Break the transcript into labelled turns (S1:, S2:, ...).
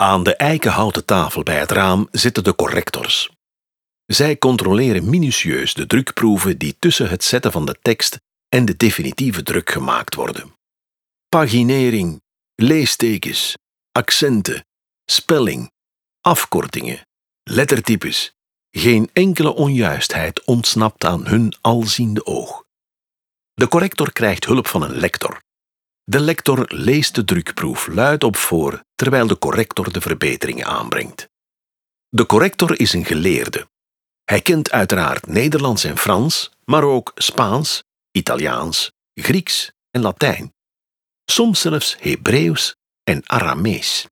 S1: Aan de eikenhouten tafel bij het raam zitten de correctors. Zij controleren minutieus de drukproeven die tussen het zetten van de tekst en de definitieve druk gemaakt worden. Paginering, leestekens, accenten, spelling, afkortingen, lettertypes. Geen enkele onjuistheid ontsnapt aan hun alziende oog. De corrector krijgt hulp van een lector. De lector leest de drukproef luidop voor terwijl de corrector de verbeteringen aanbrengt. De corrector is een geleerde. Hij kent uiteraard Nederlands en Frans, maar ook Spaans, Italiaans, Grieks en Latijn. Soms zelfs Hebreeuws en Aramees.